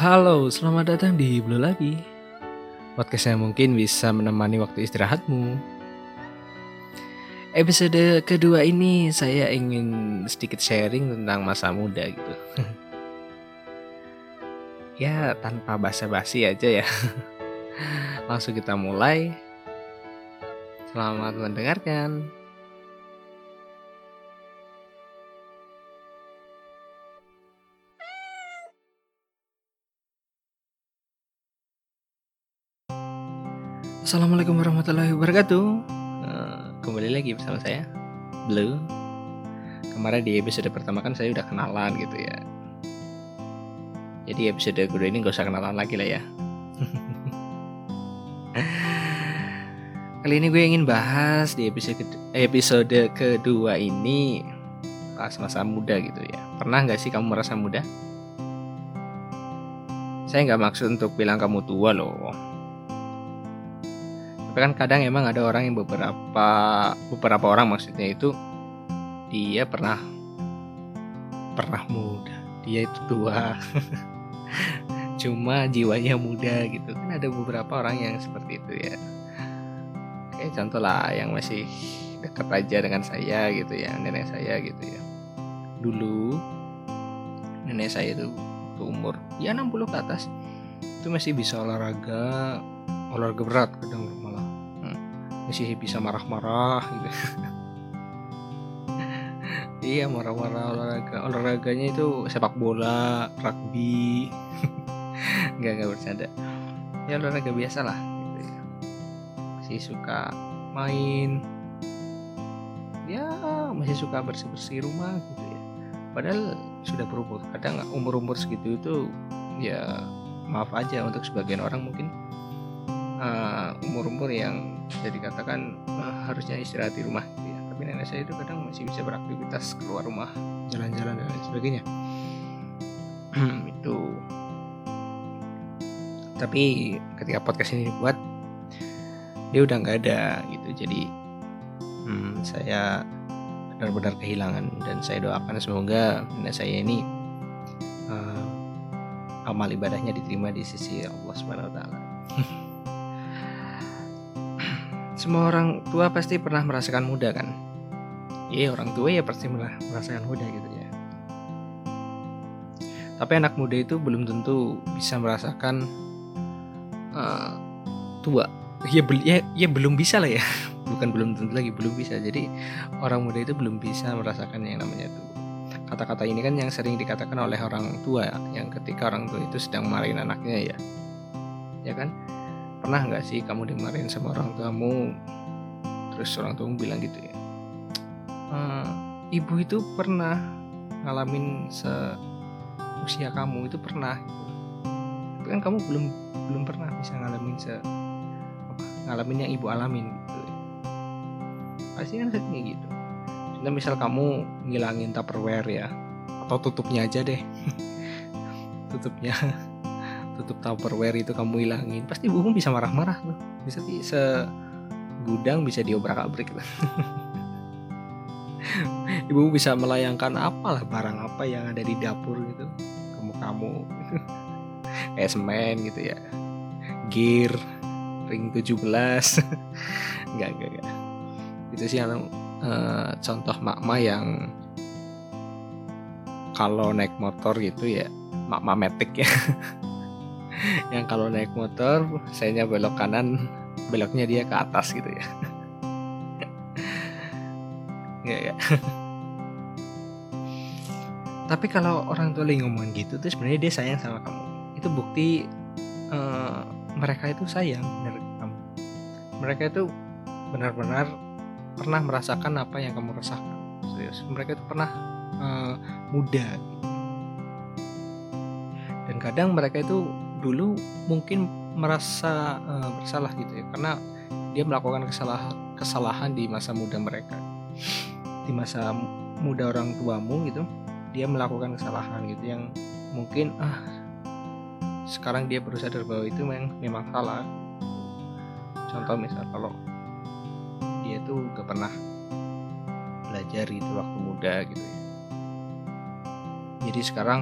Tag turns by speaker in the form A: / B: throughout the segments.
A: Halo, selamat datang di Blue lagi. Podcast yang mungkin bisa menemani waktu istirahatmu. Episode kedua ini saya ingin sedikit sharing tentang masa muda gitu. ya, tanpa basa-basi aja ya. Langsung kita mulai. Selamat mendengarkan. Assalamualaikum warahmatullahi wabarakatuh. Uh, Kembali lagi bersama saya Blue. Kemarin di episode pertama kan saya udah kenalan gitu ya. Jadi episode kedua ini gak usah kenalan lagi lah ya. Kali ini gue ingin bahas di episode episode kedua ini Pas masa muda gitu ya. Pernah gak sih kamu merasa muda? Saya nggak maksud untuk bilang kamu tua loh tapi kan kadang emang ada orang yang beberapa beberapa orang maksudnya itu dia pernah pernah muda. Dia itu tua. Cuma jiwanya muda gitu. Kan ada beberapa orang yang seperti itu ya. Kayak contoh lah yang masih dekat aja dengan saya gitu ya nenek saya gitu ya. Dulu nenek saya itu umur ya 60 ke atas. Itu masih bisa olahraga olahraga berat kadang masih bisa marah-marah gitu. Iya marah-marah olahraga. Olahraganya itu sepak bola rugby. Nggak nggak bercanda. Ya olahraga biasa lah. Gitu masih suka main. Ya masih suka bersih bersih rumah gitu ya. Padahal sudah berumur kadang umur umur segitu itu ya maaf aja untuk sebagian orang mungkin uh, umur-umur yang bisa dikatakan uh, harusnya istirahat di rumah gitu ya. Tapi nenek saya itu kadang masih bisa beraktivitas keluar rumah, jalan-jalan dan lain sebagainya. itu. Tapi ketika podcast ini dibuat, dia udah nggak ada gitu. Jadi hmm, saya benar-benar kehilangan dan saya doakan semoga nenek saya ini uh, amal ibadahnya diterima di sisi Allah Subhanahu Wa Taala. semua orang tua pasti pernah merasakan muda kan? Iya orang tua ya pasti merasakan muda gitu ya. Tapi anak muda itu belum tentu bisa merasakan uh, tua. Ya, ya ya belum bisa lah ya. Bukan belum tentu lagi belum bisa. Jadi orang muda itu belum bisa merasakan yang namanya itu kata-kata ini kan yang sering dikatakan oleh orang tua yang ketika orang tua itu sedang marahin anaknya ya. Ya kan pernah nggak sih kamu dimarahin sama orang tuamu? Terus orang tuamu bilang gitu ya e, ibu itu pernah ngalamin se usia kamu itu pernah gitu. tapi kan kamu belum belum pernah bisa ngalamin se ngalamin yang ibu alamin gitu pasti kan kayak gitu. Contoh misal kamu ngilangin tupperware ya atau tutupnya aja deh. Tutupnya tutup tupperware itu kamu hilangin pasti ibumu bisa marah-marah tuh. Bisa di se gudang bisa diobrak abrik gitu. ibu bisa melayangkan apalah barang apa yang ada di dapur gitu. Kamu kamu semen gitu ya. Gear ring 17 enggak enggak enggak itu sih yang uh, contoh makma yang kalau naik motor gitu ya makma metik ya yang kalau naik motor saya belok kanan beloknya dia ke atas gitu ya. Ya ya tapi kalau orang tua lagi ngomongin gitu tuh sebenarnya dia sayang sama kamu. Itu bukti uh, mereka itu sayang dari kamu mereka itu benar-benar pernah merasakan apa yang kamu rasakan. Serius mereka itu pernah uh, muda. Dan kadang mereka itu dulu mungkin merasa uh, bersalah gitu ya karena dia melakukan kesalahan kesalahan di masa muda mereka. Di masa muda orang tuamu gitu dia melakukan kesalahan gitu yang mungkin ah sekarang dia baru sadar bahwa itu memang memang salah. Contoh misal kalau dia tuh gak pernah belajar gitu waktu muda gitu ya. Jadi sekarang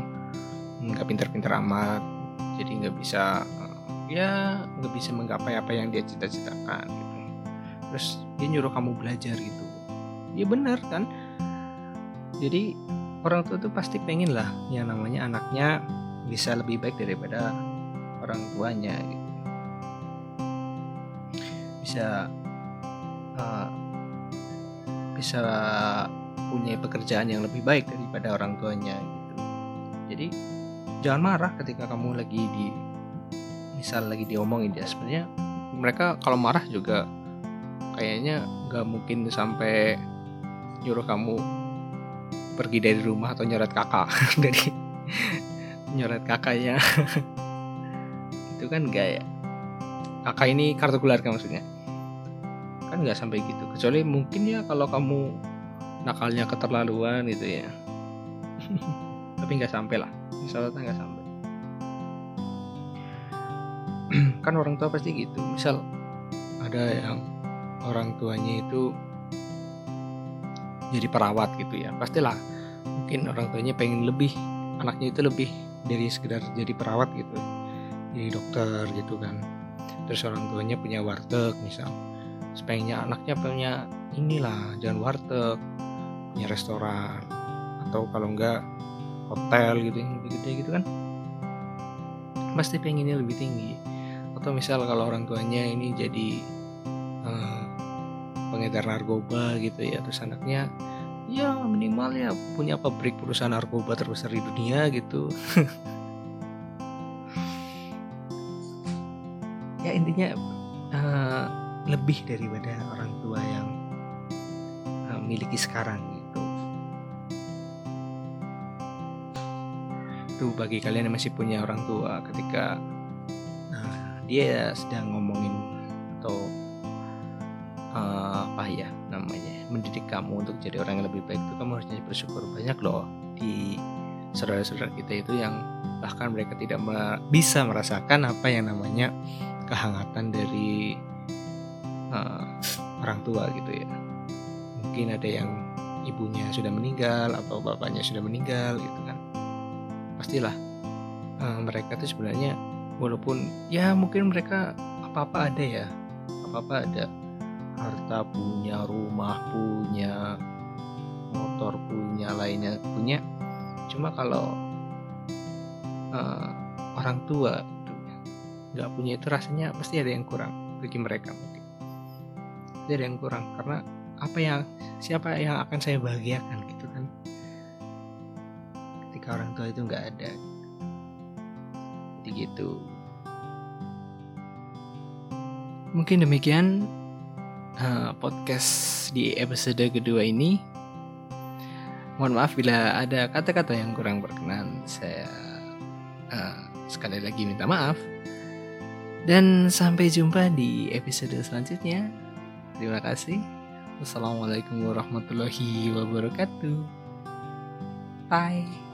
A: nggak pinter-pinter amat jadi nggak bisa uh, ya nggak bisa menggapai apa yang dia cita-citakan gitu. Terus dia nyuruh kamu belajar gitu. Ya benar kan? Jadi orang tua tuh pasti pengen lah yang namanya anaknya bisa lebih baik daripada orang tuanya gitu. Bisa uh, bisa punya pekerjaan yang lebih baik daripada orang tuanya gitu. Jadi jangan marah ketika kamu lagi di misal lagi diomongin dia. Sebenarnya mereka kalau marah juga kayaknya nggak mungkin sampai nyuruh kamu pergi dari rumah atau nyoret kakak. Dari nyoret kakaknya. Itu kan enggak ya? Kakak ini kartu keluarga maksudnya? Kan nggak sampai gitu. Kecuali mungkin ya kalau kamu nakalnya keterlaluan gitu ya tapi nggak sampai lah. Misalnya nggak sampai. Kan orang tua pasti gitu. Misal ada yang orang tuanya itu jadi perawat gitu ya. Pastilah mungkin orang tuanya pengen lebih anaknya itu lebih dari sekedar jadi perawat gitu. Jadi dokter gitu kan. Terus orang tuanya punya warteg misal. Sepengennya anaknya punya inilah jangan warteg punya restoran. Atau kalau enggak hotel gitu yang lebih gede gitu kan pasti pengennya lebih tinggi. Atau misal kalau orang tuanya ini jadi uh, pengedar narkoba gitu ya terus anaknya ya minimal ya punya pabrik perusahaan narkoba terbesar di dunia gitu. Ya intinya uh, lebih daripada orang tua yang uh, miliki sekarang itu bagi kalian yang masih punya orang tua ketika uh, dia sedang ngomongin atau uh, apa ya namanya mendidik kamu untuk jadi orang yang lebih baik itu kamu harus jadi bersyukur. Banyak loh di saudara-saudara kita itu yang bahkan mereka tidak bisa merasakan apa yang namanya kehangatan dari uh, orang tua gitu ya. Mungkin ada yang ibunya sudah meninggal atau bapaknya sudah meninggal gitu kan pastilah. Uh, mereka itu sebenarnya walaupun ya mungkin mereka apa-apa ada ya. Apa-apa ada. Harta punya rumah punya motor punya lainnya punya. Cuma kalau uh, orang tua nggak punya itu rasanya pasti ada yang kurang bagi mereka mungkin. Ada yang kurang karena apa yang siapa yang akan saya bahagiakan ketika orang tua itu nggak ada jadi gitu mungkin demikian uh, podcast di episode kedua ini mohon maaf bila ada kata-kata yang kurang berkenan saya uh, sekali lagi minta maaf dan sampai jumpa di episode selanjutnya. Terima kasih. Wassalamualaikum warahmatullahi wabarakatuh. Bye.